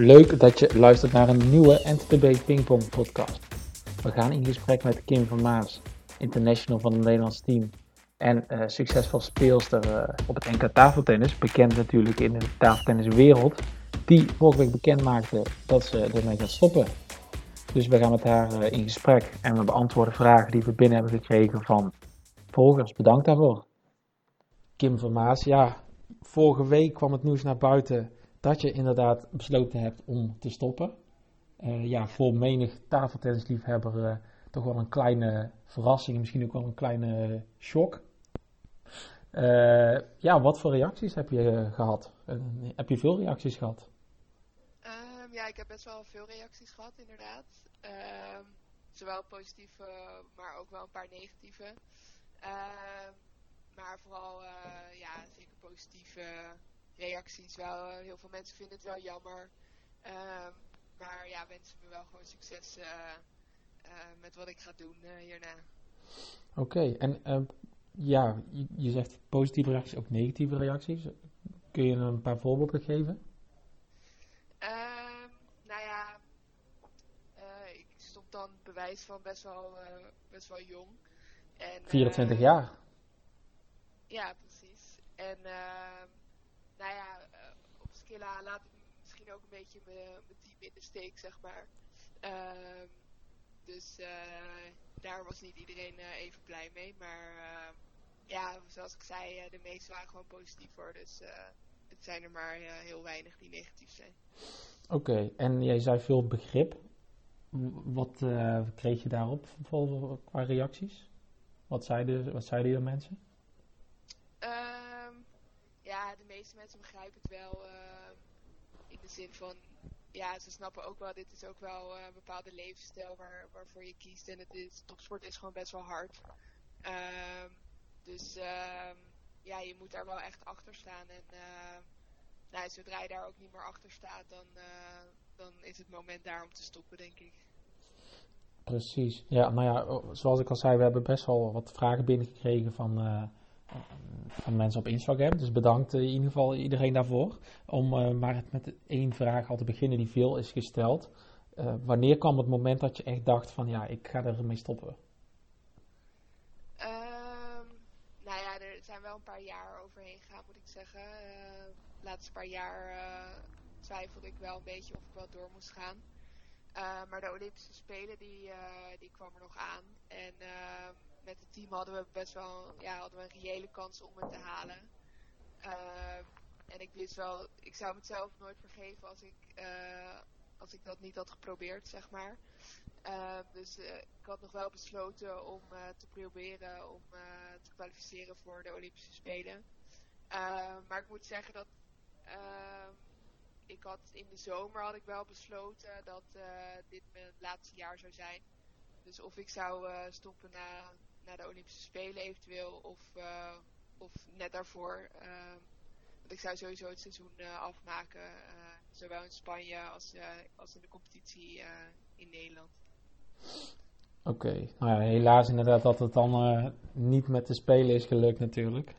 Leuk dat je luistert naar een nieuwe NTB Pingpong podcast. We gaan in gesprek met Kim van Maas, international van het Nederlands team en uh, succesvol speelster uh, op het NK tafeltennis. Bekend natuurlijk in de tafeltenniswereld. Die vorige week bekend maakte dat ze ermee gaat stoppen. Dus we gaan met haar uh, in gesprek en we beantwoorden vragen die we binnen hebben gekregen van volgers. Bedankt daarvoor. Kim van Maas, ja, vorige week kwam het nieuws naar buiten dat je inderdaad besloten hebt om te stoppen. Uh, ja, voor menig tafeltennisliefhebber uh, toch wel een kleine verrassing, misschien ook wel een kleine shock. Uh, ja, wat voor reacties heb je gehad? heb je veel reacties gehad? Um, ja, ik heb best wel veel reacties gehad, inderdaad. Um, zowel positieve, maar ook wel een paar negatieve. Uh, maar vooral, ja, zeker positieve reacties. Wel, heel veel mensen vinden het wel jammer. Uh, maar ja, wensen me wel gewoon succes met wat ik ga doen hierna. Oké, okay, en ehm, ja, je, je, zegt positieve reacties, ook negatieve reacties. Kun je een paar voorbeelden geven? nou ja, ik stop dan bewijs van best wel, best wel jong. En, 24 jaar? Ja, precies. En uh, nou ja, uh, op Skilla laat ik misschien ook een beetje mijn team in de steek, zeg maar. Uh, dus uh, daar was niet iedereen even blij mee. Maar ja, zoals ik zei, de meeste waren gewoon positief voor. Dus het zijn er maar heel weinig die negatief zijn. Oké, en jij zei veel begrip. Wat kreeg je daarop qua reacties? Wat zeiden, wat zeiden de mensen? Um, ja, de meeste mensen begrijpen het wel uh, in de zin van, ja, ze snappen ook wel, dit is ook wel uh, een bepaalde levensstijl waar, waarvoor je kiest. En het is, topsport is gewoon best wel hard. Um, dus um, ja, je moet daar wel echt achter staan. En uh, nou, zodra je daar ook niet meer achter staat, dan, dan is het moment daar om te stoppen, denk ik. Precies. Ja, nou ja, zoals ik al zei, we hebben best wel wat vragen binnengekregen van, van mensen op Instagram. Dus bedankt in ieder geval iedereen daarvoor. Om uh, maar met één vraag al te beginnen die veel is gesteld. Uh, wanneer kwam het moment dat je echt dacht van ja, ik ga ermee stoppen? Um, nou ja, er zijn wel een paar jaar overheen gegaan moet ik zeggen. laatste paar jaar twijfelde ik wel een beetje of ik wel door moest gaan. Maar de Olympische Spelen die, die kwam er nog aan. En uh, met het team hadden we best wel ja, hadden we een reële kans om het te halen. en ik wist wel, ik zou mezelf nooit vergeven als ik, als ik dat niet had geprobeerd, zeg maar. dus ik had nog wel besloten om te proberen om te kwalificeren voor de Olympische Spelen. maar ik moet zeggen dat ik had in de zomer had ik wel besloten dat dit mijn laatste jaar zou zijn. Dus of ik zou stoppen na, na de Olympische Spelen eventueel of, uh, of net daarvoor. want ik zou sowieso het seizoen afmaken, zowel in Spanje als, als in de competitie in Nederland. Oké, okay. nou ja, helaas inderdaad dat het dan niet met de Spelen is gelukt natuurlijk.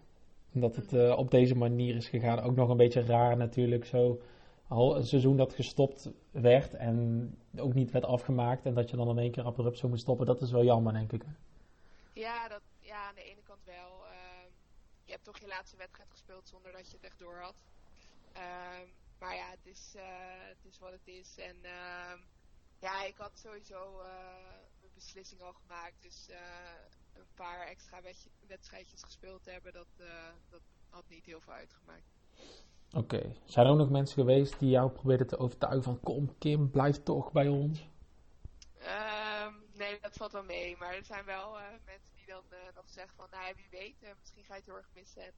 Dat het mm. op deze manier is gegaan. Ook nog een beetje raar natuurlijk zo al een seizoen dat gestopt werd en ook niet werd afgemaakt en dat je dan in één keer abrupt zo moet stoppen, dat is wel jammer, denk ik. Ja, dat, ja aan de ene kant wel. Uh, je hebt toch je laatste wedstrijd gespeeld zonder dat je het echt door had. Uh, maar ja, het is, uh, het is wat het is. En ehm, ja, ik had sowieso eh, mijn beslissing al gemaakt. Dus een paar extra wedstrijdjes gespeeld hebben, dat, dat had niet heel veel uitgemaakt. Oké. Okay. Zijn er ook nog mensen geweest die jou probeerden te overtuigen van kom Kim, blijf toch bij ons? Um, nee, dat valt wel mee. Maar er zijn wel uh, mensen dan uh, nog zeggen van nou wie weet, uh, misschien ga je het heel erg missen en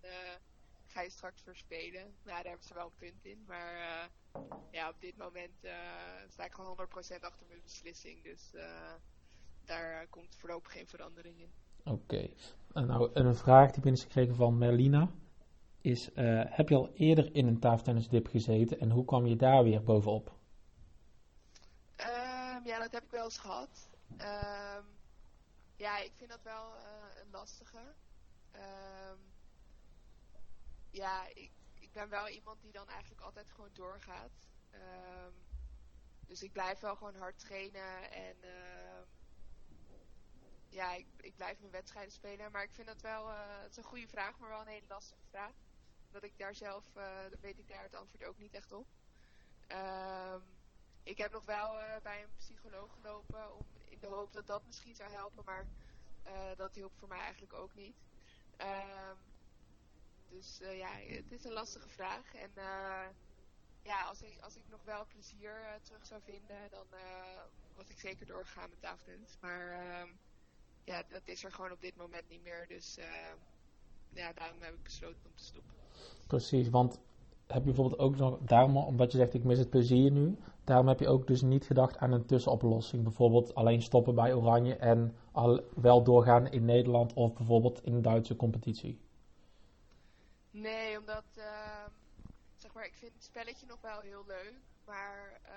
ga je straks verspelen. Nou, daar hebben ze wel een punt in. Maar ja, op dit moment sta ik gewoon 100% achter mijn beslissing. Dus daar komt voorlopig geen verandering in. Oké. Okay. Nou, een vraag die binnen is gekregen van Merlina is, heb je al eerder in een tafeltennisdip gezeten en hoe kwam je daar weer bovenop? Um, ja, dat heb ik wel eens gehad. Um, ja, ik vind dat wel uh, een lastige. Um, ja, ik, ik ben wel iemand die dan eigenlijk altijd gewoon doorgaat. dus ik blijf wel gewoon hard trainen en ja, ik, ik, blijf mijn wedstrijden spelen. Maar ik vind dat wel, het is een goede vraag, maar wel een hele lastige vraag. Dat ik daar zelf, weet ik daar het antwoord ook niet echt op. Ehm, ik heb nog wel bij een psycholoog gelopen om, in de hoop dat dat misschien zou helpen, maar dat hielp voor mij eigenlijk ook niet. Ehm, dus uh, ja, het is een lastige vraag. En ja, als ik, als ik nog wel plezier terug zou vinden, dan was ik zeker doorgegaan met tafeltennis. Maar ehm, ja, dat is er gewoon op dit moment niet meer. Dus ja, daarom heb ik besloten om te stoppen. Precies, want heb je bijvoorbeeld ook nog, daarom, omdat je zegt ik mis het plezier nu, daarom heb je ook dus niet gedacht aan een tussenoplossing. Bijvoorbeeld alleen stoppen bij Oranje en al wel doorgaan in Nederland of bijvoorbeeld in de Duitse competitie. Nee, omdat uh, zeg maar, ik vind het spelletje nog wel heel leuk. Maar uh,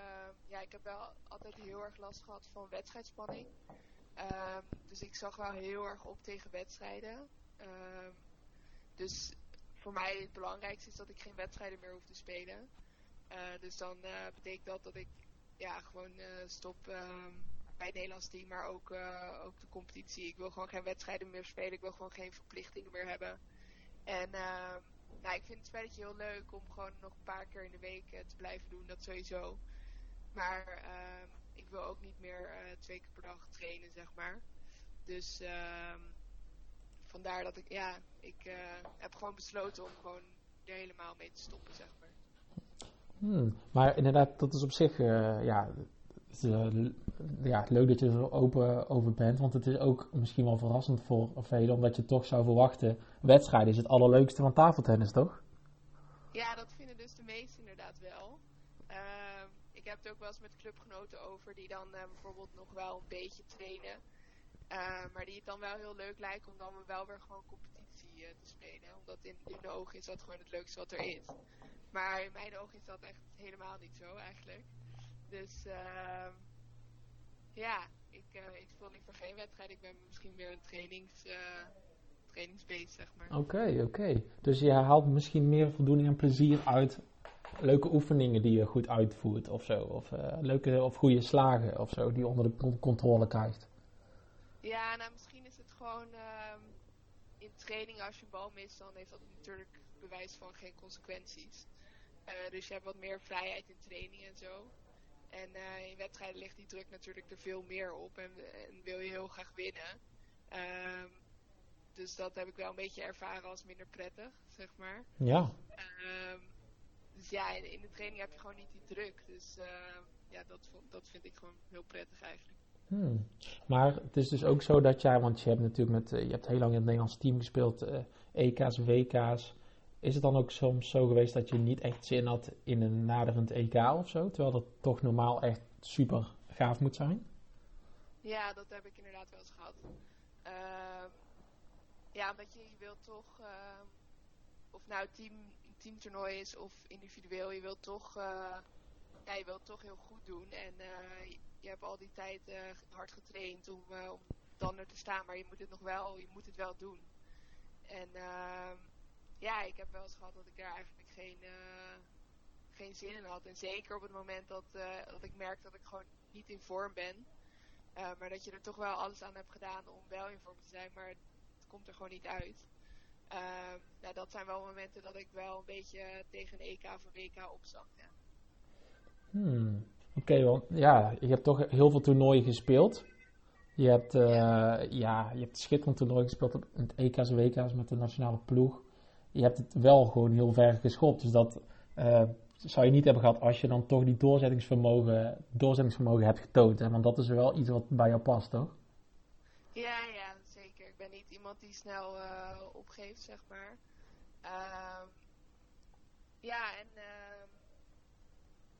ja, ik heb wel altijd heel erg last gehad van wedstrijdspanning. Uh, dus ik zag wel heel erg op tegen wedstrijden. Ehm, dus voor mij het belangrijkste is dat ik geen wedstrijden meer hoef te spelen. Uh, dus dan uh, betekent dat dat ik ja, gewoon uh, stop bij het Nederlands team, maar ook, ook de competitie. Ik wil gewoon geen wedstrijden meer spelen. Ik wil gewoon geen verplichtingen meer hebben. En uh, nou, ik vind het spelletje heel leuk om gewoon nog een paar keer in de week te blijven doen, dat sowieso. Maar uh, ik wil ook niet meer twee keer per dag trainen, zeg maar. Dus ehm, vandaar dat ik, ja, ik heb gewoon besloten om gewoon er helemaal mee te stoppen, zeg maar. Hmm, maar inderdaad, dat is op zich, uh, ja, uh, ja, leuk dat je er open over bent. Want het is ook misschien wel verrassend voor velen, omdat je toch zou verwachten: wedstrijden is het allerleukste van tafeltennis, toch? Ja, dat vinden dus de meesten inderdaad wel. Uh, ik heb het ook wel eens met clubgenoten over, die dan uh, bijvoorbeeld nog wel een beetje trainen. Uh, maar die het dan wel heel leuk lijkt om dan wel weer gewoon competitie te spelen. Omdat in, in de ogen is dat gewoon het leukste wat er is. Maar in mijn ogen is dat echt helemaal niet zo eigenlijk. Dus uh, ja, ik, uh, ik speel liever geen wedstrijd. Ik ben misschien meer een trainings, uh, trainingsbeest, zeg maar. Oké, okay, oké. Okay. Dus je haalt misschien meer voldoening en plezier uit leuke oefeningen die je goed uitvoert of zo. Of leuke of goede slagen of zo die je onder de controle krijgt. Ja, nou misschien is het gewoon uh, in training als je een bal mist, dan heeft dat natuurlijk bewijs van geen consequenties. Uh, dus je hebt wat meer vrijheid in training en zo. En uh, in wedstrijden ligt die druk natuurlijk er veel meer op en, en wil je heel graag winnen. Um, dus dat heb ik wel een beetje ervaren als minder prettig, zeg maar. Ja. Um, dus ja, in, de training heb je gewoon niet die druk. Dus uh, ja, dat, dat vind ik gewoon heel prettig eigenlijk. Hmm. Maar het is dus ook zo dat jij, want je hebt natuurlijk met, je hebt heel lang in het Nederlands team gespeeld, uh, EK's, WK's. Is het dan ook soms zo geweest dat je niet echt zin had in een naderend EK of zo? Terwijl dat toch normaal echt super gaaf moet zijn? Ja, dat heb ik inderdaad wel eens gehad. Uh, ja, omdat je, je wilt toch, uh, of nou team, teamtoernooi is of individueel, je wilt toch, uh, ja, je wilt toch heel goed doen. En je, hebt al die tijd hard getraind om, om dan er te staan, maar je moet het nog wel, je moet het wel doen. En ehm, ja, ik heb wel eens gehad dat ik daar eigenlijk geen, uh, geen zin in had. En zeker op het moment dat, uh, dat ik merk dat ik gewoon niet in vorm ben. Uh, maar dat je er toch wel alles aan hebt gedaan om wel in vorm te zijn, maar het komt er gewoon niet uit. nou, dat zijn wel momenten dat ik wel een beetje tegen een EK een WK opzag. Ja. Hmm. Oké, want ja, je hebt toch heel veel toernooien gespeeld. Je hebt, ja. ja. je hebt schitterend toernooi gespeeld op het EK's WK's met de nationale ploeg je hebt het wel gewoon heel ver geschopt. Dus dat uh, zou je niet hebben gehad als je dan toch die doorzettingsvermogen, doorzettingsvermogen hebt getoond. Hè? Want dat is wel iets wat bij jou past, toch? Ja, ja, zeker. Ik ben niet iemand die snel uh, opgeeft, zeg maar. Uh, ja, en uh,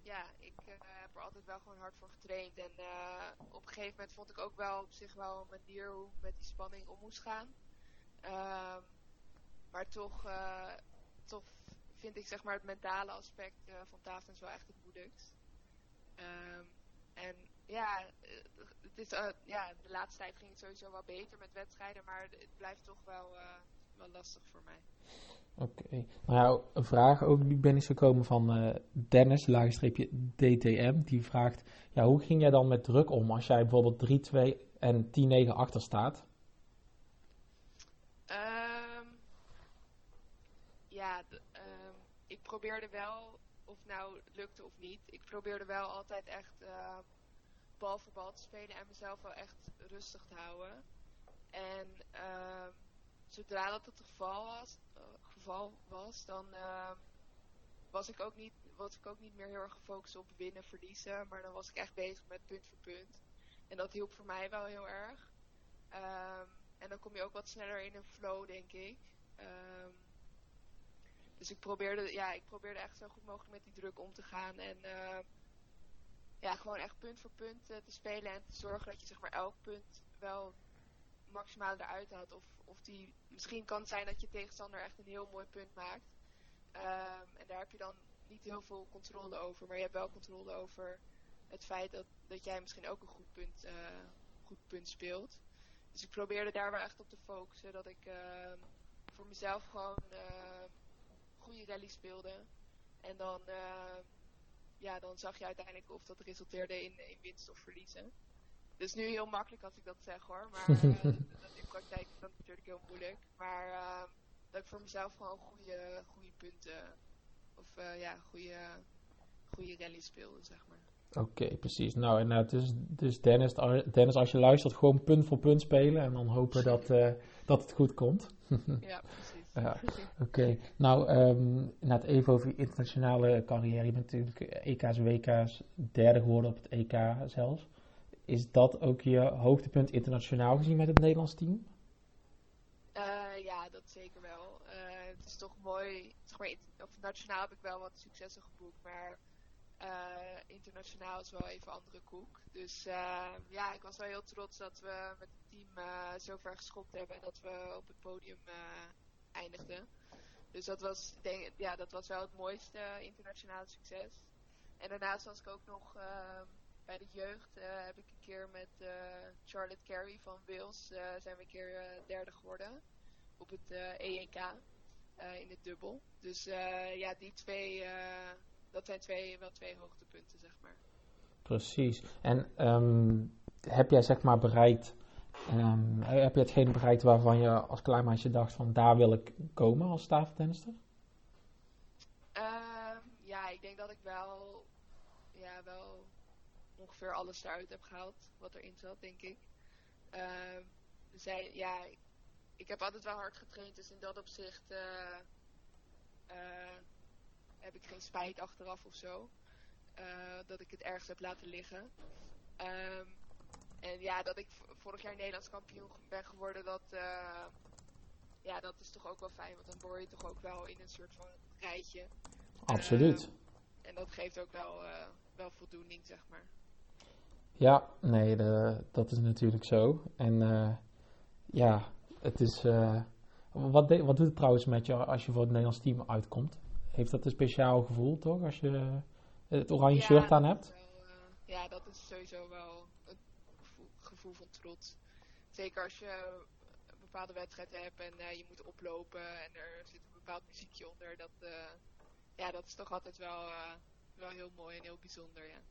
ja, ik uh, heb er altijd wel gewoon hard voor getraind. En uh, op een gegeven moment vond ik ook wel op zich wel een manier hoe ik met die spanning om moest gaan. Uh, maar toch, uh, toch vind ik zeg maar het mentale aspect van tafeltennis wel echt het moeilijkst. Um, en ja, het is, ja, de laatste tijd ging het sowieso wel beter met wedstrijden, maar het blijft toch wel wel lastig voor mij. Oké. Nou een vraag ook die ben is gekomen van uh, Dennis, laagstreepje DTM. Die vraagt, ja, hoe ging jij dan met druk om als jij bijvoorbeeld 3-2 en 10-9 achter staat? Um, ja, um, ik probeerde wel, of nou lukte of niet, ik probeerde wel altijd echt uh, bal voor bal te spelen en mezelf wel echt rustig te houden. En uh, zodra dat het geval was, uh, geval was dan uh, was, ik ook niet, was ik ook niet meer heel erg gefocust op winnen, verliezen. Maar dan was ik echt bezig met punt voor punt. En dat hielp voor mij wel heel erg. Um, en dan kom je ook wat sneller in een flow, denk ik. Um, dus ik probeerde, ja, ik probeerde echt zo goed mogelijk met die druk om te gaan. En ja, gewoon echt punt voor punt uh, te spelen. En te zorgen dat je zeg maar elk punt wel maximaal eruit had. Of, of die, misschien kan het zijn dat je tegenstander echt een heel mooi punt maakt. Um, en daar heb je dan niet heel veel controle over. Maar je hebt wel controle over het feit dat, dat jij misschien ook een goed punt, uh, goed punt speelt. Dus ik probeerde daar wel echt op te focussen. Dat ik uh, voor mezelf gewoon uh, goede rally speelde. En dan, ja, dan zag je uiteindelijk of dat resulteerde in, in winst of verliezen. Dus nu heel makkelijk als ik dat zeg hoor. Maar dat in praktijk is dat natuurlijk heel moeilijk. Maar dat ik voor mezelf gewoon goede, goede punten of ja, goede, goede rally speelde, zeg maar. Oké, okay, precies. Nou, en het is dus Dennis, Dennis, als je luistert, gewoon punt voor punt spelen en dan hopen dat, uh, dat het goed komt. ja, precies. ja, Oké, okay. nou, um, het even over je internationale carrière. Je bent natuurlijk EK's, WK's derde geworden op het EK zelfs. Is dat ook je hoogtepunt internationaal gezien met het Nederlands team? Uh, ja, dat zeker wel. Uh, het is toch mooi, zeg nationaal heb ik wel wat successen geboekt, maar uh, internationaal is wel even andere koek. Dus ja, ik was wel heel trots dat we met het team zo ver geschopt hebben en dat we op het podium eindigden. Dus dat was, denk, ja, dat was wel het mooiste internationale succes. En daarnaast was ik ook nog bij de jeugd, heb ik een keer met Charlotte Carey van Wales, zijn we een keer derde geworden op het EEK in het dubbel. Dus ja, die twee dat zijn twee, wel twee hoogtepunten, zeg maar. Precies. En um, heb jij zeg maar bereikt, um, heb je hetgeen bereikt waarvan je als klein meisje dacht van daar wil ik komen als tafeltennister? Uh, ja, ik denk dat ik wel, ja, wel ongeveer alles eruit heb gehaald wat erin zat, denk ik. Uh, zij, ja, ik heb altijd wel hard getraind, dus in dat opzicht uh, heb ik geen spijt achteraf of zo. Uh, dat ik het ergens heb laten liggen. Um, en ja, dat ik vorig jaar Nederlands kampioen ben geworden, dat, ja, dat is toch ook wel fijn. Want dan word je toch ook wel in een soort van rijtje. Absoluut. Uh, en dat geeft ook wel, wel voldoening, zeg maar. Ja, nee, de, dat is natuurlijk zo. En ja, het is... wat, de, wat doet het trouwens met je als je voor het Nederlands team uitkomt? heeft dat een speciaal gevoel, toch? Als je het oranje ja, shirt aan hebt. Wel, uh, ja, dat is sowieso wel een gevoel, gevoel, van trots. Zeker als je een bepaalde wedstrijd hebt en je moet oplopen en er zit een bepaald muziekje onder. Dat, ja, dat is toch altijd wel, wel heel mooi en heel bijzonder, ja.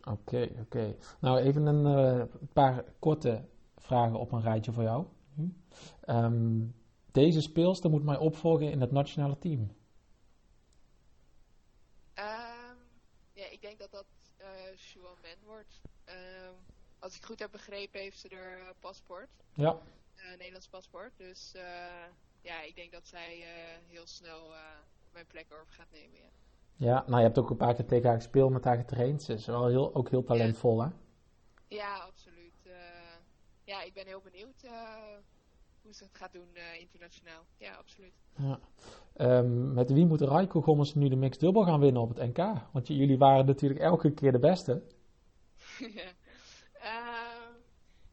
Oké, okay, oké. Okay. Nou, even een paar korte vragen op een rijtje voor jou. Um, deze speelster moet mij opvolgen in het nationale team. Um, ja, ik denk dat dat uh, Shuan Men wordt. Um, als ik goed heb begrepen, heeft ze er uh, paspoort. Ja. Uh, Nederlands paspoort. Dus ja, ik denk dat zij heel snel mijn plek over gaat nemen. Ja. Ja, nou je hebt ook een paar keer tegen haar gespeeld, met haar getraind. Ze is wel heel, ook heel talentvol, hè? Ja, absoluut. ja, ik ben heel benieuwd hoe ze het gaat doen uh, internationaal. Ja, absoluut. Ja. Um, met wie moet Raiko Gommers nu de mixed dubbel gaan winnen op het NK? Want jullie waren natuurlijk elke keer de beste. ja. Uh,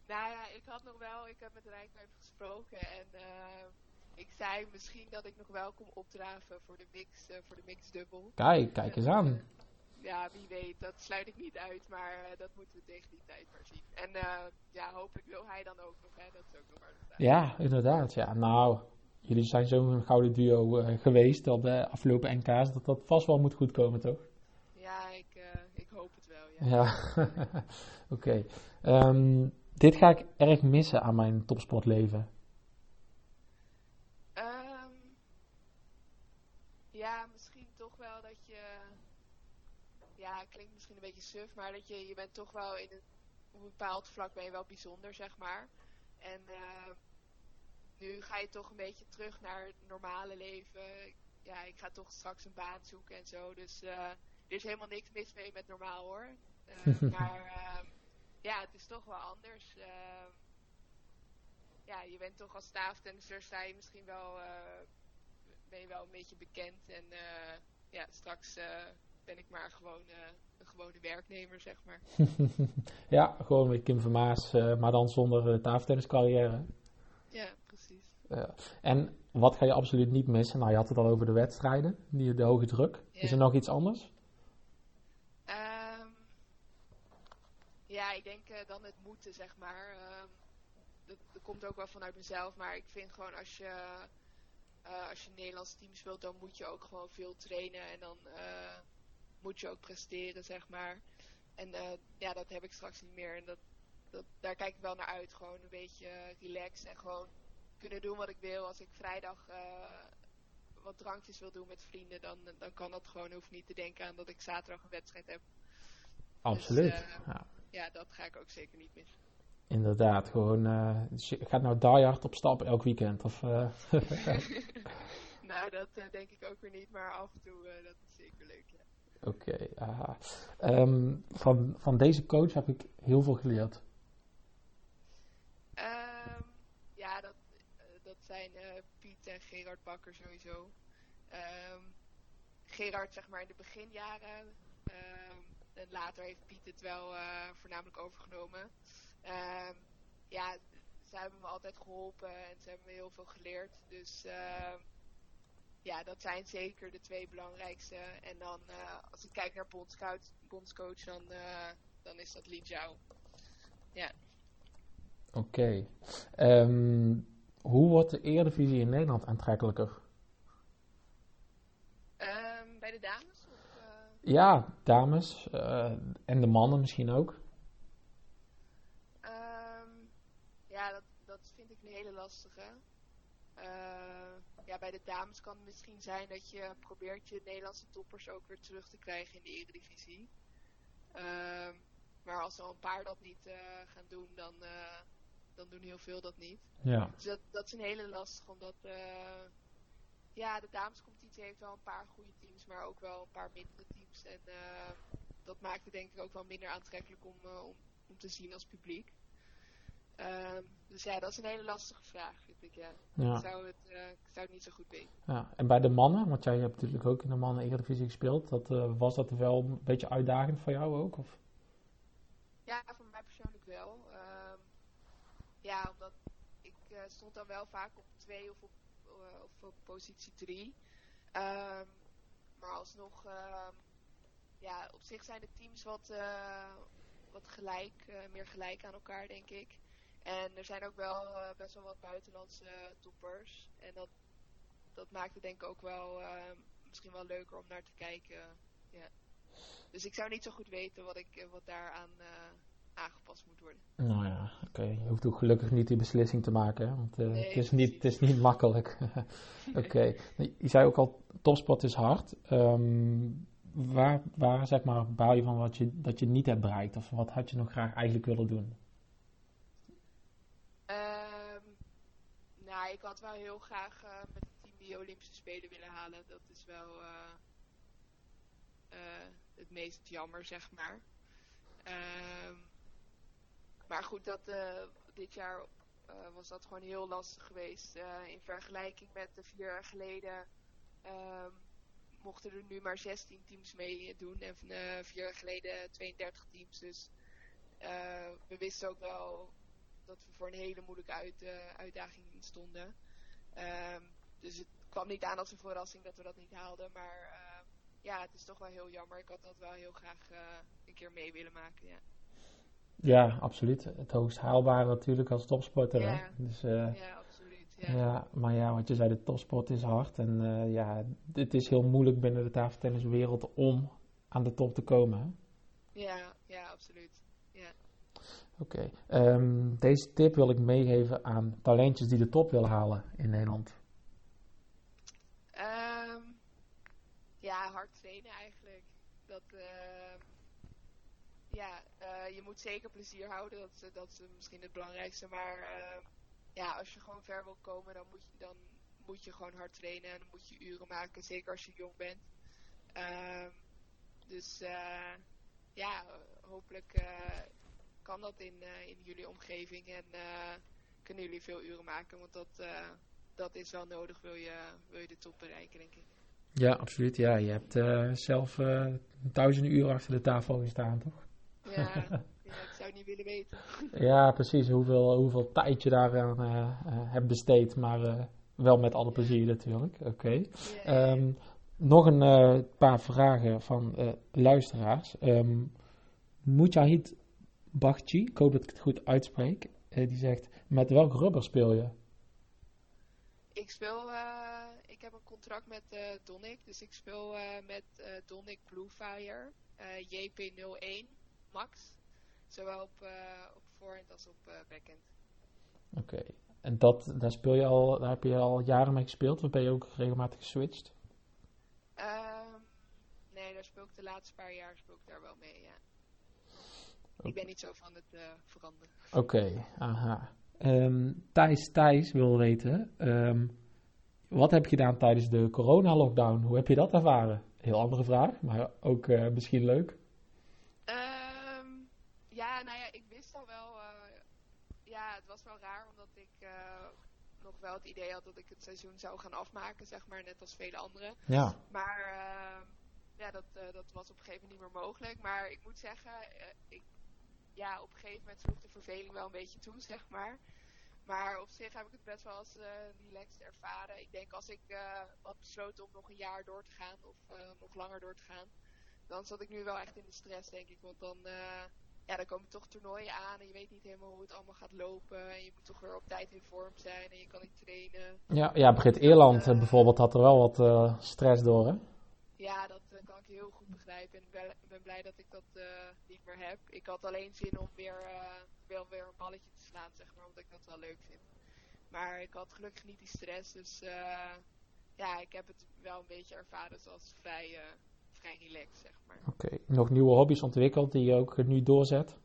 nou ja, ik had nog wel, ik heb met Rijko even gesproken en uh, ik zei misschien dat ik nog wel kom opdraven voor de mix, uh, voor de mixed dubbel. Kijk, kijk eens aan ja, wie weet, dat sluit ik niet uit, maar uh, dat moeten we tegen die tijd maar zien. En uh, ja, hopelijk wil hij dan ook nog, hè, dat is ook nog maar Ja, inderdaad, ja. Nou, jullie zijn zo'n gouden duo geweest op de afgelopen NK's, dat dat vast wel moet goedkomen, toch? Ja, ik, ik hoop het wel, ja. ja. Oké. Okay. Um, dit ga ik erg missen aan mijn topsportleven. Um, ja, misschien toch wel dat je... Ja, klinkt misschien een beetje suf, maar dat je, je bent toch wel in een, op een bepaald vlak ben je wel bijzonder, zeg maar. En uh, nu ga je toch een beetje terug naar het normale leven. Ja, ik ga toch straks een baan zoeken en zo. Dus uh, er is helemaal niks mis mee met normaal hoor. Uh, maar uh, ja, het is toch wel anders. Ehm, ja, je bent toch als staaftenniser sta je misschien wel, ben je wel een beetje bekend. En ja, straks ben ik maar gewoon een gewone werknemer, zeg maar. ja, gewoon met Kim Vermaas, maar dan zonder tafeltenniscarrière. Ja, precies. en wat ga je absoluut niet missen? Nou, je had het al over de wedstrijden, die, de hoge druk. Is er nog iets anders? Um, ja, ik denk uh, dan het moeten, zeg maar. Um, dat, dat, komt ook wel vanuit mezelf, maar ik vind gewoon als je, uh, als je Nederlands team speelt, dan moet je ook gewoon veel trainen en dan moet je ook presteren, zeg maar. En ja, dat heb ik straks niet meer. En dat, dat, daar kijk ik wel naar uit. Gewoon een beetje relaxed en gewoon kunnen doen wat ik wil. Als ik vrijdag uh, wat drankjes wil doen met vrienden, dan, dan kan dat gewoon. Hoef niet te denken aan dat ik zaterdag een wedstrijd heb. Absoluut. Dus, uh, ja. ja. dat ga ik ook zeker niet missen. Inderdaad, gewoon. Je gaat nou die hard op stap elk weekend? Of, nou, dat denk ik ook weer niet, maar af en toe dat is zeker leuk. Ja. Oké, okay, um, van, van deze coach heb ik heel veel geleerd. Um, ja, dat, dat zijn uh, Piet en Gerard Bakker sowieso. Um, Gerard zeg maar in de beginjaren. En later heeft Piet het wel uh, voornamelijk overgenomen. Ja, ze hebben me altijd geholpen en ze hebben me heel veel geleerd. Dus ja, dat zijn zeker de twee belangrijkste. En dan uh, als ik kijk naar bondscoach, bondscoach dan, dan is dat Li Jiao. Ja. Oké. Okay. Um, hoe wordt de Eredivisie in Nederland aantrekkelijker? Um, bij de dames? Of, uh... Ja, dames en de mannen misschien ook. Um, ja, dat, dat vind ik een hele lastige. Uh, ja, bij de dames kan het misschien zijn dat je probeert je Nederlandse toppers ook weer terug te krijgen in de Eredivisie. Um, maar als er al een paar dat niet gaan doen, dan dan doen heel veel dat niet. Ja. Dus dat, dat is een hele lastig, omdat ja, de damescompetitie heeft wel een paar goede teams, maar ook wel een paar mindere teams. En uh, dat maakt het denk ik ook wel minder aantrekkelijk om, uh, om, om te zien als publiek. Uh, dus ja, dat is een hele lastige vraag, vind ik. Ja. ja. Ik, zou het, ik zou het niet zo goed weten. Ja. En bij de mannen, want jij hebt natuurlijk ook in de mannen Eredivisie gespeeld, dat, was dat wel een beetje uitdagend voor jou ook? Of? Ja, voor mij persoonlijk wel. Ehm, ja, omdat ik uh, stond dan wel vaak op 2 of op, uh, of op positie 3. Um, ehm, maar alsnog, uh, ja, op zich zijn de teams wat, uh, wat gelijk, meer gelijk aan elkaar, denk ik. En er zijn ook wel best wel wat buitenlandse toppers. En dat, dat maakt het denk ik ook wel ehm, misschien wel leuker om naar te kijken. Dus ik zou niet zo goed weten wat, ik, wat daaraan aangepast moet worden. Nou ja, oké. Okay. Je hoeft ook gelukkig niet die beslissing te maken, hè? want uh, nee, het, is niet, het is niet makkelijk. oké. Okay. Je zei ook al, topsport is hard. Um, waar, waar zeg maar baal je van wat je, dat je niet hebt bereikt? Of wat had je nog graag eigenlijk willen doen? Um, nou, ik had wel heel graag uh, met het team die Olympische Spelen willen halen. Dat is wel uh, het meest jammer, zeg maar. Um, maar goed, dat, dit jaar was dat gewoon heel lastig geweest. In vergelijking met de vier jaar geleden ehm, mochten er nu maar 16 teams meedoen. En vier jaar geleden 32 teams. Dus we wisten ook wel dat we voor een hele moeilijke uit, uitdaging stonden. Um, dus het kwam niet aan als een verrassing dat we dat niet haalden. Maar ja, het is toch wel heel jammer. Ik had dat wel heel graag een keer mee willen maken. Ja. Ja, absoluut. Het hoogst haalbare natuurlijk als topsporter. Ja, hè? Dus, uh, ja absoluut. Ja. Ja, maar ja, wat je zei, de topsport is hard. En eh, ja, het is heel moeilijk binnen de tafeltenniswereld om aan de top te komen. hè? Ja. Oké, ehm, deze tip wil ik meegeven aan talentjes die de top willen halen in Nederland. Ehm, ja, hard trainen eigenlijk. Dat, ehm, ja, eh, je moet zeker plezier houden. Dat, dat is misschien het belangrijkste. Maar ja, als je gewoon ver wil komen, dan moet je, dan moet je gewoon hard trainen. En dan moet je uren maken, zeker als je jong bent. Dus eh, ja, hopelijk eh, kan dat in, eh, in jullie omgeving. En eh, kunnen jullie veel uren maken. Want dat, eh, dat is wel nodig, wil je, wil je de top bereiken, denk ik. Ja, absoluut. Ja, je hebt zelf duizenden uren achter de tafel gestaan, toch? Ja, ja, ik zou het niet willen weten. Ja, precies. Hoeveel, hoeveel tijd je daaraan hebt besteed, maar wel met alle plezier natuurlijk. Oké. Ehm, nog een paar vragen van luisteraars. Ehm Mujahid Bakhchi, ik hoop dat ik het goed uitspreek, eh, die zegt, met welk rubber speel je? Ik speel, eh, ik heb een contract met eh Donic, dus ik speel eh, met Donic Bluefire eh, JP01 Max. Zowel op, op voorhand als op backhand. Oké. En dat, daar, speel je al, daar heb je al jaren mee gespeeld, of ben je ook regelmatig geswitcht? Ehm, nee, daar speel ik de laatste paar jaar speel ik daar wel mee, ja. Ik ben niet zo van het eh, veranderen. Oké, aha. Ehm, Thijs Thijs wil weten, ehm, wat heb je gedaan tijdens de corona-lockdown? Hoe heb je dat ervaren? Heel andere vraag, maar ook eh, misschien leuk. Ehm, ja, nou ja, ik wist al wel. eh, ja, het was wel raar omdat ik nog wel het idee had dat ik het seizoen zou gaan afmaken, zeg maar, net als vele anderen. Ja, Maar ja, dat, dat was op een gegeven moment niet meer mogelijk. Maar ik moet zeggen, ik, ja, op een gegeven moment sloeg de verveling wel een beetje toe, zeg maar. Maar op zich heb ik het best wel als eh relaxed ervaren. Ik denk als ik eh, had besloten om nog een jaar door te gaan of eh, nog langer door te gaan, dan zat ik nu wel echt in de stress, denk ik. Want dan, ja, dan komen toch toernooien aan en je weet niet helemaal hoe het allemaal gaat lopen. En je moet toch weer op tijd in vorm zijn en je kan niet trainen. ja, ja Brit Eerland bijvoorbeeld had er wel wat stress door, hè? Ja, dat eh, kan ik heel goed begrijpen. En ik ben, ben blij dat ik dat eh, niet meer heb. Ik had alleen zin om weer, eh, wel weer een balletje te slaan, zeg maar, omdat ik dat wel leuk vind. Maar ik had gelukkig niet die stress, dus ja, ik heb het wel een beetje ervaren zoals vrij, vrij relaxed, zeg maar. Oké, nog nieuwe hobby's ontwikkeld die je ook nu doorzet?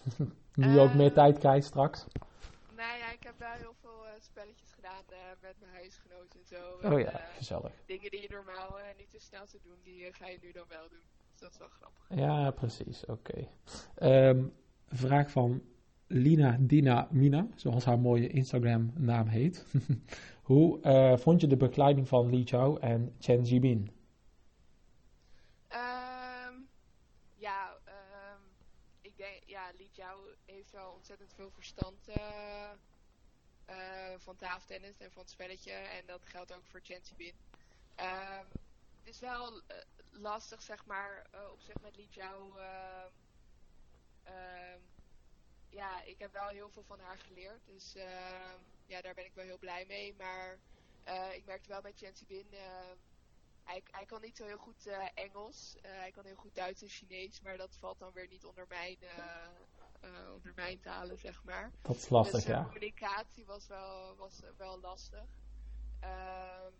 nu je ook meer Eh, tijd krijgt straks? Ik heb wel heel veel eh, spelletjes gedaan eh, met mijn huisgenoten en zo. Oh ja, eh, gezellig. dingen die je normaal niet zo snel zou doen, die ga je nu dan wel doen. Dus dat is wel grappig. Ja, precies. Oké. Ehm, vraag van Lina Dina Mina, zoals haar mooie Instagram naam heet. Hoe vond je de begeleiding van Li Chao en Chen Jibin? Ehm, ja, ehm, ik denk, ja, Li Jiao heeft wel ontzettend veel verstand eh, van tafeltennis en van het spelletje. En dat geldt ook voor Chen Bin. Ehm het is wel eh, lastig, zeg maar, eh, op zich met Li Jiao. ehm, ehm, ja, ik heb wel heel veel van haar geleerd. Dus ja, daar ben ik wel heel blij mee. Maar eh, ik merkte wel bij Chen Bin... hij, hij kan niet zo heel goed eh, Engels. Eh, hij kan heel goed Duits en Chinees, maar dat valt dan weer niet onder mijn, eh, eh, onder mijn talen, zeg maar. Dat is lastig, dus de ja. communicatie was wel, was wel lastig. Ehm,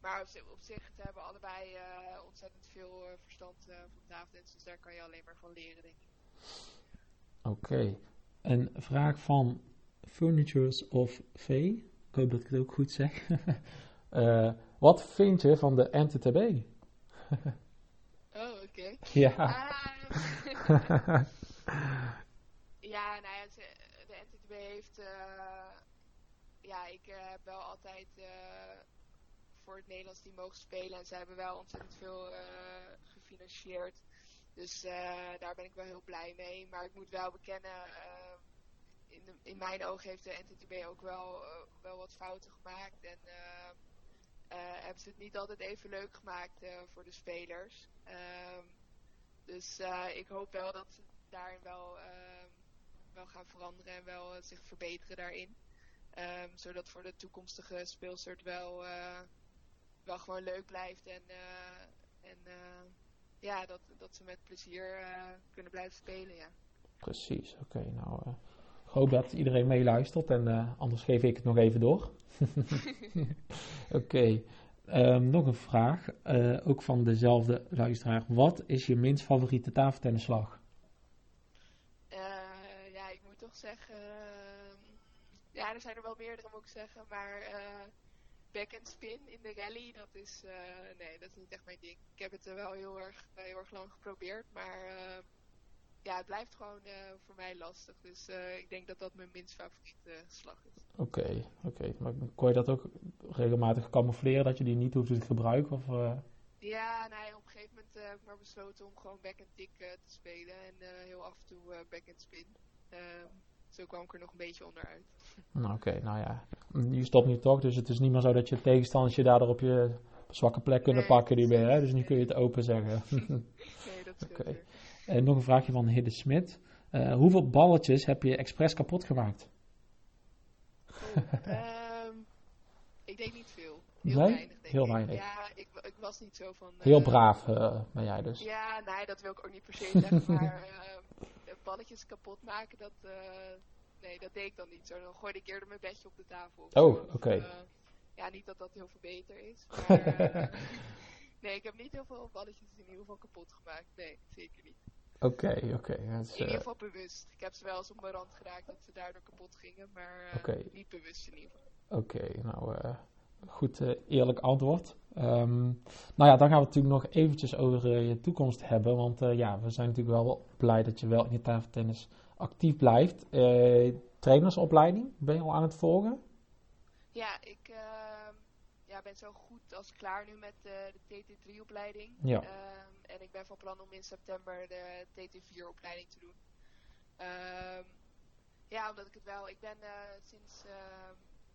maar op, op zich ze hebben allebei eh, ontzettend veel eh, verstand eh, van tafeltennis, dus daar kan je alleen maar van leren, denk ik. Oké. Een vraag van Furnitures of V. Ik hoop dat ik het ook goed zeg. Eh, wat vind je van de NTTB? Oh, oké. ja. Ehm, Ja, nou ja, ze- de Eh, ja, ik eh, heb wel altijd eh, voor het Nederlands team mogen spelen. En ze hebben wel ontzettend veel gefinancierd. Dus daar ben ik wel heel blij mee. Maar ik moet wel bekennen. in, in mijn ogen heeft de NTTB ook wel, wel wat fouten gemaakt. En hebben ze het niet altijd even leuk gemaakt voor de spelers. Ehm, dus ik hoop wel dat ze daarin wel, wel gaan veranderen en wel eh, zich verbeteren daarin. Ehm, zodat voor de toekomstige speelster het wel, wel gewoon leuk blijft. En, en ja, dat, dat ze met plezier kunnen blijven spelen. Ja. Precies, oké. nou, ik hoop dat iedereen meeluistert en anders geef ik het nog even door. oké. Ehm, nog een vraag, ook van dezelfde luisteraar. Wat is je minst favoriete tafeltennisslag? Uh, ja, ik moet toch zeggen... Uh, ja, er zijn er wel meerdere, moet ik zeggen. Maar uh, back and spin in de rally, dat is... nee, dat is niet echt mijn ding. Ik heb het wel heel erg, heel erg lang geprobeerd, maar ja, het blijft gewoon voor mij lastig. Dus ik denk dat dat mijn minst favoriete slag is. Oké, oké. Okay. Maar kon je dat ook regelmatig camoufleren, dat je die niet hoeft te gebruiken? Of. Ja, nee, op een gegeven moment heb ik maar besloten om gewoon back and tick te spelen. En heel af en toe back and spin. Ehm, zo kwam ik er nog een beetje onderuit. Nou, oké, nou ja. Je stopt nu toch, dus het is niet meer zo dat je tegenstanders je daardoor op je zwakke plek kunnen nee, pakken die ben, hè? Dus nu kun je het open zeggen. nee, dat is okay. Uh, nog een vraagje van Hidde Smit. Uh, hoeveel balletjes heb je expres kapot gemaakt? Oh, um, ik denk niet veel. Heel nee? weinig, denk Heel ik. weinig. Ja, ik, ik, was niet zo van... Uh, Heel braaf ben jij dus. Ja, nee, dat wil ik ook niet per se zeggen. maar balletjes kapot maken, dat, nee, dat deed ik dan niet zo. Dan gooide ik eerder mijn bedje op de tafel. Oh, oké. Okay. ja, niet dat dat heel veel beter is. Maar nee, ik heb niet heel veel balletjes in ieder geval kapot gemaakt. Nee, zeker niet. Oké, oké. Okay, in ieder geval bewust. Ik heb ze wel eens op mijn rand geraakt dat ze daardoor kapot gingen, maar niet bewust in ieder geval. Oké, nou goed uh, eerlijk antwoord. Um, nou ja, dan gaan we natuurlijk nog eventjes over je toekomst hebben, want ja, we zijn natuurlijk wel blij dat je wel in je tafeltennis actief blijft. trainersopleiding, ben je al aan het volgen? Ja, ik ehm, ja, ben zo goed als klaar nu met de TT3-opleiding. Ja. Um, en ik ben van plan om in september de TT4-opleiding te doen. Um, ja, omdat ik het wel... Ik ben uh, sinds uh,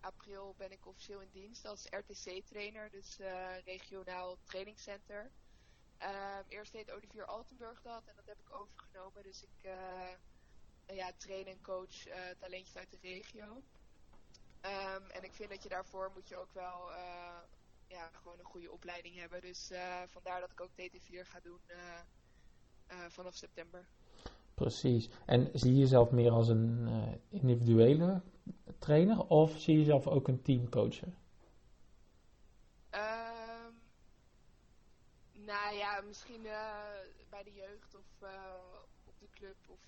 april ben ik officieel in dienst als RTC-trainer, dus uh, regionaal trainingscenter. Um, eerst deed Olivier Altenburg dat en dat heb ik overgenomen. Dus ik ja, train en coach talentjes uit de regio. Um, en ik vind dat je daarvoor moet je ook wel ja, gewoon een goede opleiding hebben. Dus vandaar dat ik ook TT4 ga doen vanaf september. Precies. En zie je jezelf meer als een individuele trainer of zie je jezelf ook een team coachen? Um, nou ja, misschien bij de jeugd of op de club. Of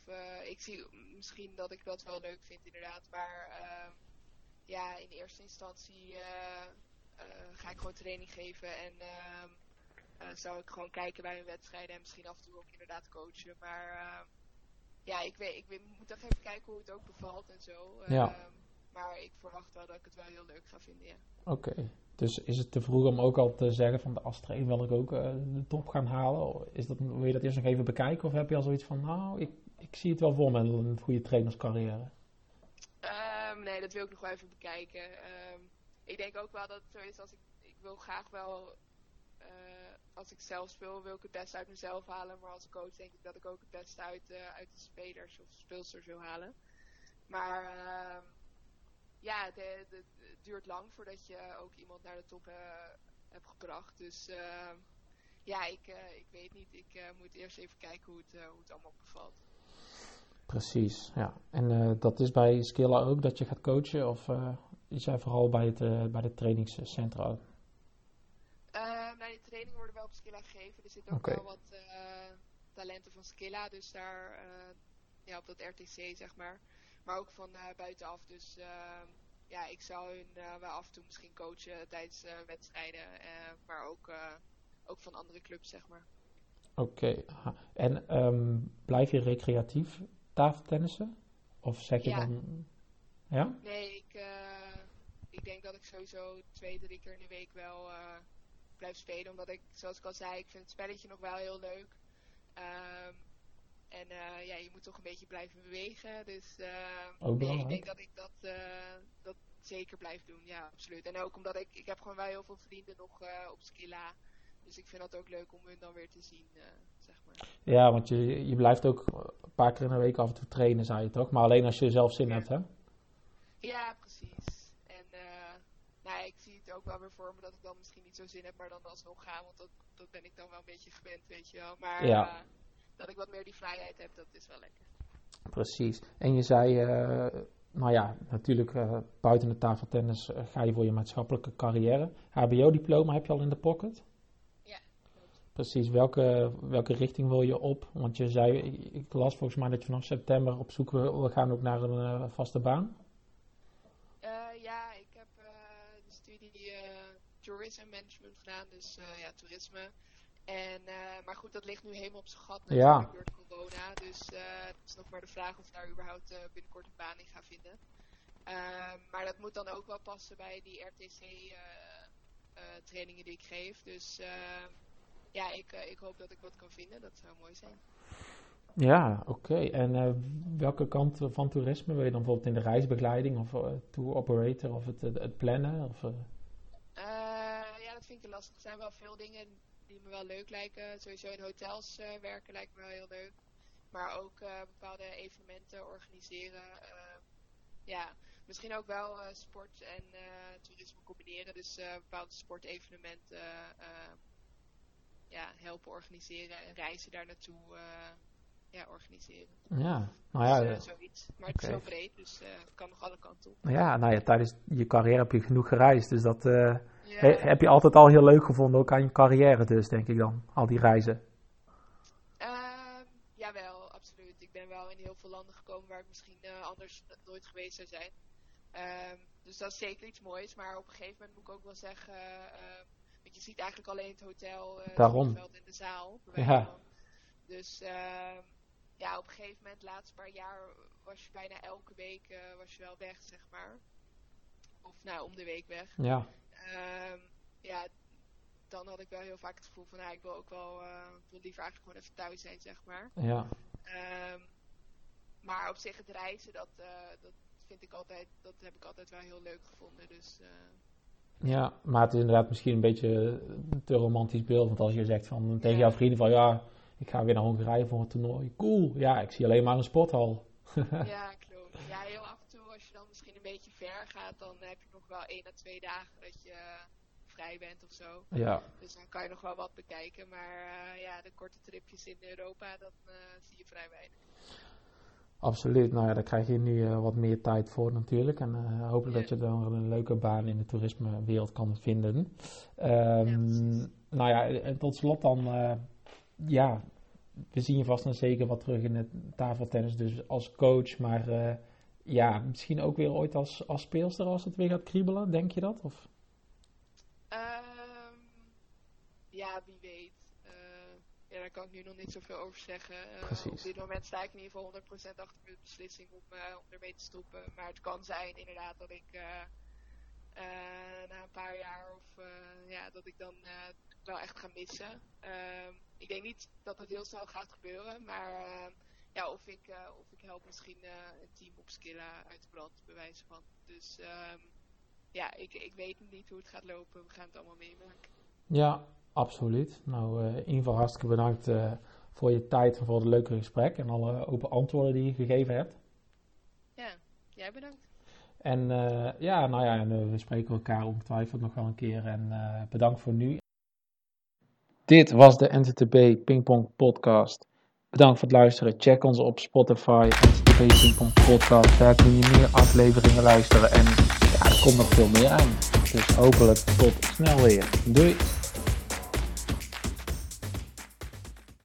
ik zie misschien dat ik dat wel leuk vind inderdaad. Maar ehm, ja, in eerste instantie ga ik gewoon training geven en uh, zou ik gewoon kijken bij hun wedstrijden en misschien af en toe ook inderdaad coachen. Maar uh, ja, ik, weet, ik weet, moet toch even kijken hoe het ook bevalt en zo. Ja. Maar ik verwacht wel dat ik het wel heel leuk ga vinden, ja. Oké, okay. dus is het te vroeg om ook al te zeggen van de als trainer wil ik ook de top gaan halen? Is dat, wil je dat eerst nog even bekijken of heb je al zoiets van nou, ik, ik zie het wel voor me, een goede trainerscarrière? Um, nee, dat wil ik nog wel even bekijken. Um, ik denk ook wel dat het zo is als ik, ik wil graag wel, uh, als ik zelf speel, wil ik het beste uit mezelf halen. Maar als coach denk ik dat ik ook het beste uit, uh, uit de spelers of speelsters wil halen. Maar uh, ja, het, het, het, duurt lang voordat je ook iemand naar de top uh, hebt gebracht. Dus ja, ik, ik weet niet. Ik moet eerst even kijken hoe het, hoe het allemaal bevalt. Precies, ja. En dat is bij Skilla ook dat je gaat coachen? Of is jij vooral bij, het, bij de trainingscentra? Nou, die trainingen worden wel op Skilla gegeven. Er zitten ook okay. wel wat talenten van Skilla, dus daar ja, op dat RTC zeg maar. Maar ook van buitenaf. Dus ja, ik zou hun wel af en toe misschien coachen tijdens wedstrijden. maar ook, ook van andere clubs, zeg maar. Oké. Okay. En um, blijf je recreatief tafeltennissen? Of zeg je ja. dan... Ja? Nee, ik, uh, ik denk dat ik sowieso twee, drie keer in de week wel uh, blijf spelen. Omdat ik, zoals ik al zei, ik vind het spelletje nog wel heel leuk. Um, en uh, ja, je moet toch een beetje blijven bewegen. Dus ook nee, ik denk dat ik dat, dat zeker blijf doen. Ja, absoluut. En ook omdat ik, ik heb gewoon wel heel veel vrienden nog op Skilla. Dus ik vind dat ook leuk om hun dan weer te zien, zeg maar. Ja, want je, je blijft ook een paar keer in de week af en toe trainen, zei je toch? Maar alleen als je zelf zin ja. hebt, hè? Ja, precies. het ook wel weer voor me dat ik dan misschien niet zo zin heb, maar dan alsnog gaan. Want dat, dat ben ik dan wel een beetje gewend, weet je wel. Maar Ja. eh, dat ik wat meer die vrijheid heb, dat is wel lekker. Precies. En je zei, eh, nou ja, natuurlijk eh, buiten de tafeltennis eh, ga je voor je maatschappelijke carrière. HBO-diploma heb je al in de pocket? Ja. Precies. Welke, welke richting wil je op? Want je zei, ik, las volgens mij dat je vanaf september op zoek wil wil gaan ook naar een vaste baan. Ja, ik heb de studie Tourism Management gedaan, dus ja, toerisme. En, eh, maar goed, dat ligt nu helemaal op zijn gat Ja. natuurlijk door corona. Dus eh, het is nog maar de vraag of ik daar überhaupt eh, binnenkort een baan in ga vinden. Ehm, maar dat moet dan ook wel passen bij die RTC-trainingen die ik geef. Dus ehm, ja, ik, ik hoop dat ik wat kan vinden. Dat zou mooi zijn. Ja, oké. En welke kant van toerisme wil je dan bijvoorbeeld in de reisbegeleiding of tour operator of het, het, het plannen? Of, ja, dat vind ik lastig. Er zijn wel veel dingen die me wel leuk lijken. Sowieso in hotels eh, werken lijkt me wel heel leuk. Maar ook eh, bepaalde evenementen organiseren. eh, ja, misschien ook wel sport en toerisme combineren. Dus bepaalde sportevenementen ja, helpen organiseren en reizen daar naartoe ja, organiseren. ja, nou ja, Dus, eh, eh, zoiets. Maar het is zo breed, dus eh, het kan nog alle kanten op. ja, nou ja, tijdens je carrière heb je genoeg gereisd. Dus dat Ja. he- heb je altijd al heel leuk gevonden, ook aan je carrière dus, denk ik dan. Al die reizen. Ehm, jawel, absoluut. Ik ben wel in heel veel landen gekomen waar ik misschien anders nooit geweest zou zijn. Ehm, dus dat is zeker iets moois. Maar op een gegeven moment moet ik ook wel zeggen. ehm, want je ziet eigenlijk alleen het hotel, Daarom. het vliegveld en de zaal. Ja. Dus ehm, ja, op een gegeven moment, de laatste paar jaar, was je bijna elke week eh, was je wel weg, zeg maar. Of nou, om de week weg. Ja, Ehm, ja, dan had ik wel heel vaak het gevoel van, nou, ik wil ook wel, ik wil liever eigenlijk gewoon even thuis zijn, zeg maar. ja, Ehm, maar op zich het reizen, dat, eh, dat vind ik altijd, dat heb ik altijd wel heel leuk gevonden. Dus ja. Maar het is inderdaad misschien een beetje een te romantisch beeld. Want als je zegt van, tegen Ja. jouw vrienden van, ja, ik ga weer naar Hongarije voor een toernooi. Cool. Ja, ik zie alleen maar een sporthal. ja, klopt. Ja, heel af en toe als je dan misschien een beetje ver gaat, dan heb je nog wel één à twee dagen dat je eh, vrij bent of zo. Ja, Dus dan kan je nog wel wat bekijken. Maar eh, ja, de korte tripjes in Europa, dat eh, zie je vrij weinig. absoluut. Nou ja, daar krijg je nu wat meer tijd voor natuurlijk. En eh, hopelijk Ja. dat je dan een leuke baan in de toerismewereld kan vinden. Ehm, Ja, precies. nou ja, en tot slot dan, ja, we zien je vast en zeker wat terug in het tafeltennis, dus als coach, maar eh, ja, misschien ook weer ooit als, als speelster als het weer gaat kriebelen, denk je dat? Of? Ehm, ja, wie weet. Eh, ja, daar kan ik nu nog niet zoveel over zeggen. Precies. op dit moment sta ik in ieder geval 100% achter mijn beslissing om, eh, om ermee te stoppen. Maar het kan zijn inderdaad dat ik eh, eh, na een paar jaar of eh, ja, dat ik dan eh, wel echt ga missen. Ehm, ik denk niet dat het heel snel gaat gebeuren, maar eh, ja, of ik, eh, of ik help misschien eh, een team op Skilla uit de brand, bij wijze van. Dus ehm, ja, ik, ik weet niet hoe het gaat lopen. We gaan het allemaal meemaken. Ja, absoluut. Nou, eh, in ieder geval hartstikke bedankt voor je tijd en voor het leuke gesprek en alle open antwoorden die je gegeven hebt. Ja, jij bedankt. En ja, nou ja, en, we spreken elkaar ongetwijfeld nog wel een keer en bedankt voor nu. Dit was de NTTB Pingpong Podcast. Bedankt voor het luisteren. Check ons op Spotify, NTTB Pingpong Podcast. Daar kun je meer afleveringen luisteren. En ja, er komt nog veel meer aan. Dus hopelijk tot snel weer. Doei!